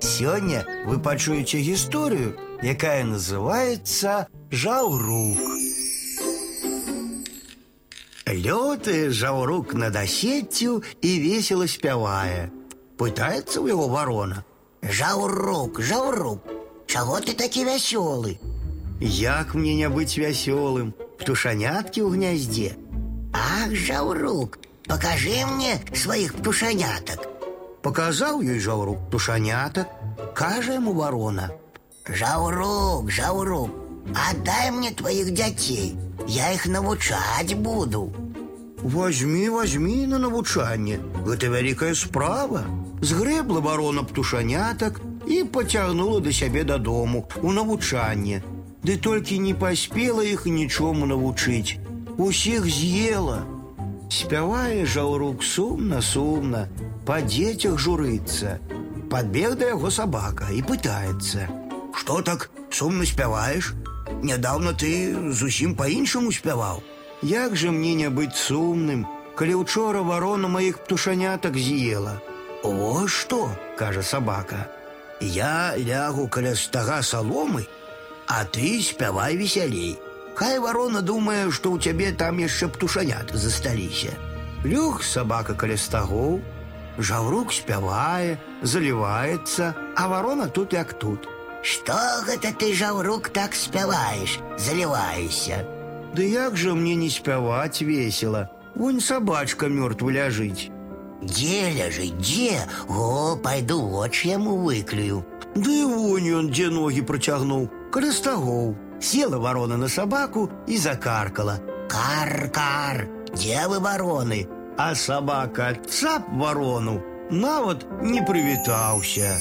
Сёння вы пачуеце гісторыю, якая называется жаўрук. Лётае жаўрук над асеццю і весела спявае. Пытаецца ў яго варона. Жаўрук, жаўрук, чаго ты такі вясёлы? Як мне не быць вясёлым? Птушаняткі ў гняздзе. Ах, жаўрук, покажи мне сваіх птушанятак. Показаў ёй жаўрук птушанятак, кажа яму варона. Жаўрук, жаўрук, отдай мне твоих дзяцей. Я их навучаць буду. Возьми, возьми на навучанне. Гэта вялікая справа. Згрэбла варона птушанятак і пацягнула да сябе дадому у навучанне. Ды толькі не паспела іх нічому навучыць. Усіх з'ела. Спявае жаўрук сумна, сумна, па дзецях журыцца. Падбег да яго сабака і пытаецца: « Што так сумна спяваеш? Нядаўна ты зусім па-іншаму спяваў. Як жа мне не быць сумным, калі учора варона маіх птушанятак з'ела. О што, кажа сабака. Я лягу каля стага саломы, а ты спявай весялей. Хай варона думае, што ў цябе там яшчэ птушанят засталіся. Лёг сабака каля стагоў, Жаўрук спявае, заліваецца, а варона тут як тут. Што гэта ты, жаўрук, так спяваеш, заліваешся? Ды як жа мне не спяваць весела. Вунь сабачка мёртва ляжыць. Дзе ляжыць, дзе? О, пайду вочы яму выклюю. Ды вунь ён дзе ногі працягнуў, каля стагоў. Села варона на сабаку і закаркала. Кар-кар, дзе вы вароны? А сабака цап варону нават не прывітаўся.